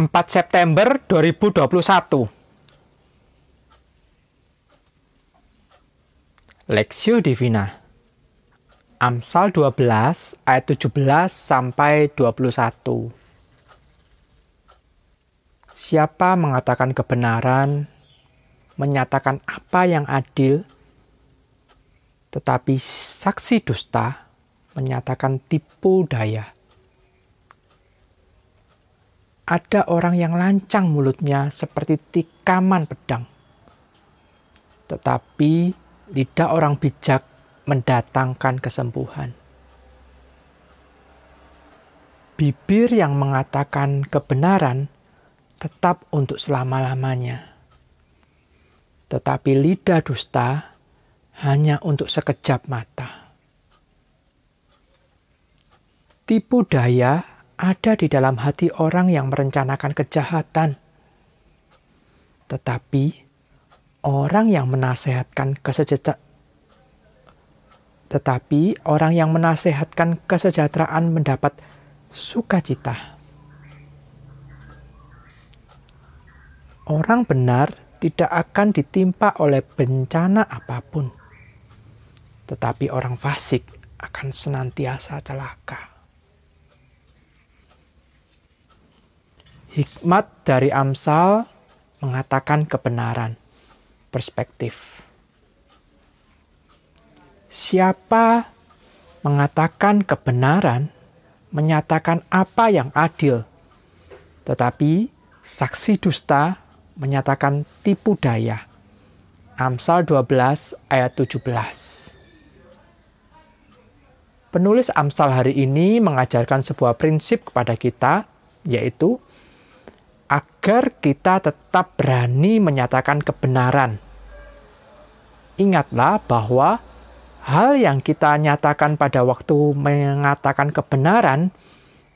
4 September 2021 Lexio Divina. Amsal 12 ayat 17 sampai 21 Siapa mengatakan kebenaran, menyatakan apa yang adil, tetapi saksi dusta menyatakan tipu daya. Ada orang yang lancang mulutnya seperti tikaman pedang, tetapi lidah orang bijak mendatangkan kesembuhan. Bibir yang mengatakan kebenaran tetap untuk selama-lamanya. Tetapi lidah dusta hanya untuk sekejap mata. Tipu daya ada di dalam hati orang yang merencanakan kejahatan. Tetapi orang yang menasehatkan kesejahteraan tetapi orang yang menasehatkan kesejahteraan mendapat sukacita. Orang benar tidak akan ditimpa oleh bencana apa pun, tetapi orang fasik akan senantiasa celaka. Hikmat dari Amsal mengatakan kebenaran perspektif. Siapa mengatakan kebenaran, menyatakan apa yang adil, tetapi saksi dusta menyatakan tipu daya. Amsal 12 ayat 17. Penulis Amsal hari ini mengajarkan sebuah prinsip kepada kita, yaitu agar kita tetap berani menyatakan kebenaran. Ingatlah bahwa hal yang kita nyatakan pada waktu mengatakan kebenaran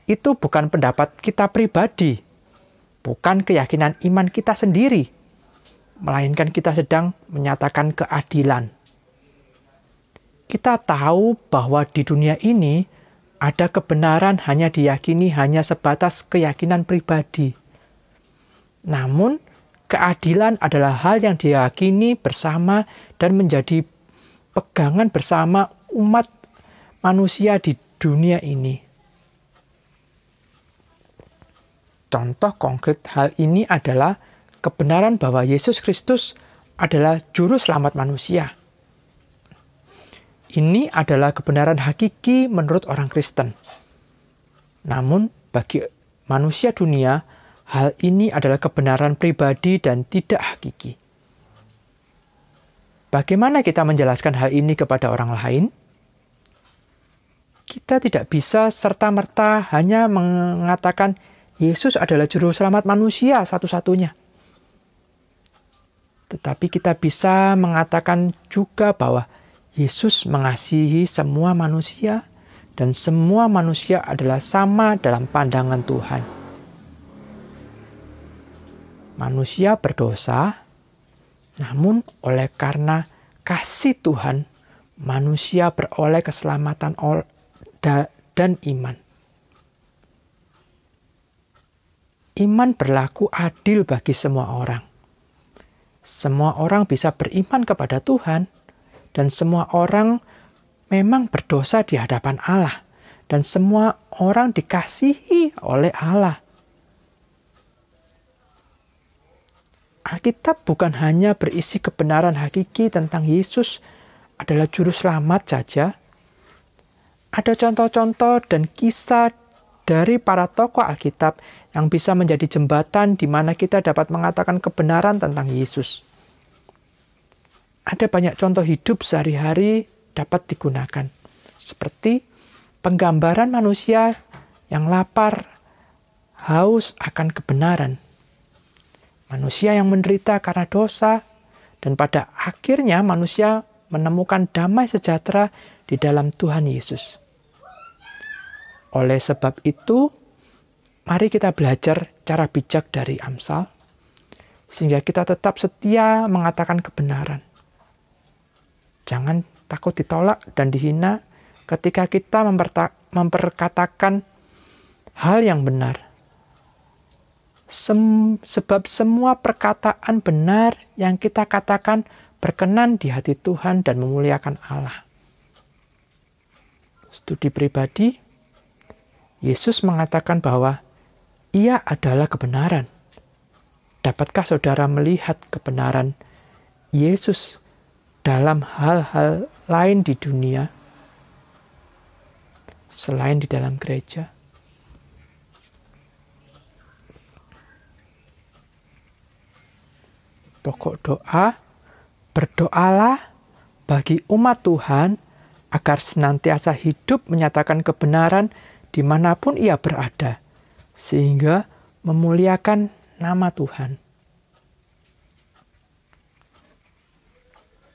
itu bukan pendapat kita pribadi, bukan keyakinan iman kita sendiri, melainkan kita sedang menyatakan keadilan. Kita tahu bahwa di dunia ini ada kebenaran hanya diyakini hanya sebatas keyakinan pribadi namun, keadilan adalah hal yang diyakini bersama dan menjadi pegangan bersama umat manusia di dunia ini. Contoh konkret hal ini adalah kebenaran bahwa Yesus Kristus adalah juru selamat manusia. Ini adalah kebenaran hakiki menurut orang Kristen. Namun, bagi manusia dunia, Hal ini adalah kebenaran pribadi dan tidak hakiki. Bagaimana kita menjelaskan hal ini kepada orang lain? Kita tidak bisa serta-merta hanya mengatakan Yesus adalah juru selamat manusia satu-satunya. Tetapi kita bisa mengatakan juga bahwa Yesus mengasihi semua manusia dan semua manusia adalah sama dalam pandangan Tuhan manusia berdosa, namun oleh karena kasih Tuhan, manusia beroleh keselamatan dan iman. Iman berlaku adil bagi semua orang. Semua orang bisa beriman kepada Tuhan, dan semua orang memang berdosa di hadapan Allah, dan semua orang dikasihi oleh Allah. Alkitab bukan hanya berisi kebenaran hakiki tentang Yesus adalah juru selamat saja. Ada contoh-contoh dan kisah dari para tokoh Alkitab yang bisa menjadi jembatan di mana kita dapat mengatakan kebenaran tentang Yesus. Ada banyak contoh hidup sehari-hari dapat digunakan, seperti penggambaran manusia yang lapar, haus akan kebenaran manusia yang menderita karena dosa, dan pada akhirnya manusia menemukan damai sejahtera di dalam Tuhan Yesus. Oleh sebab itu, mari kita belajar cara bijak dari Amsal, sehingga kita tetap setia mengatakan kebenaran. Jangan takut ditolak dan dihina ketika kita memperkatakan hal yang benar Sem sebab semua perkataan benar yang kita katakan berkenan di hati Tuhan dan memuliakan Allah. Studi pribadi, Yesus mengatakan bahwa ia adalah kebenaran. Dapatkah saudara melihat kebenaran Yesus dalam hal-hal lain di dunia selain di dalam gereja? Pokok doa, berdoalah bagi umat Tuhan agar senantiasa hidup menyatakan kebenaran di mana pun ia berada, sehingga memuliakan nama Tuhan.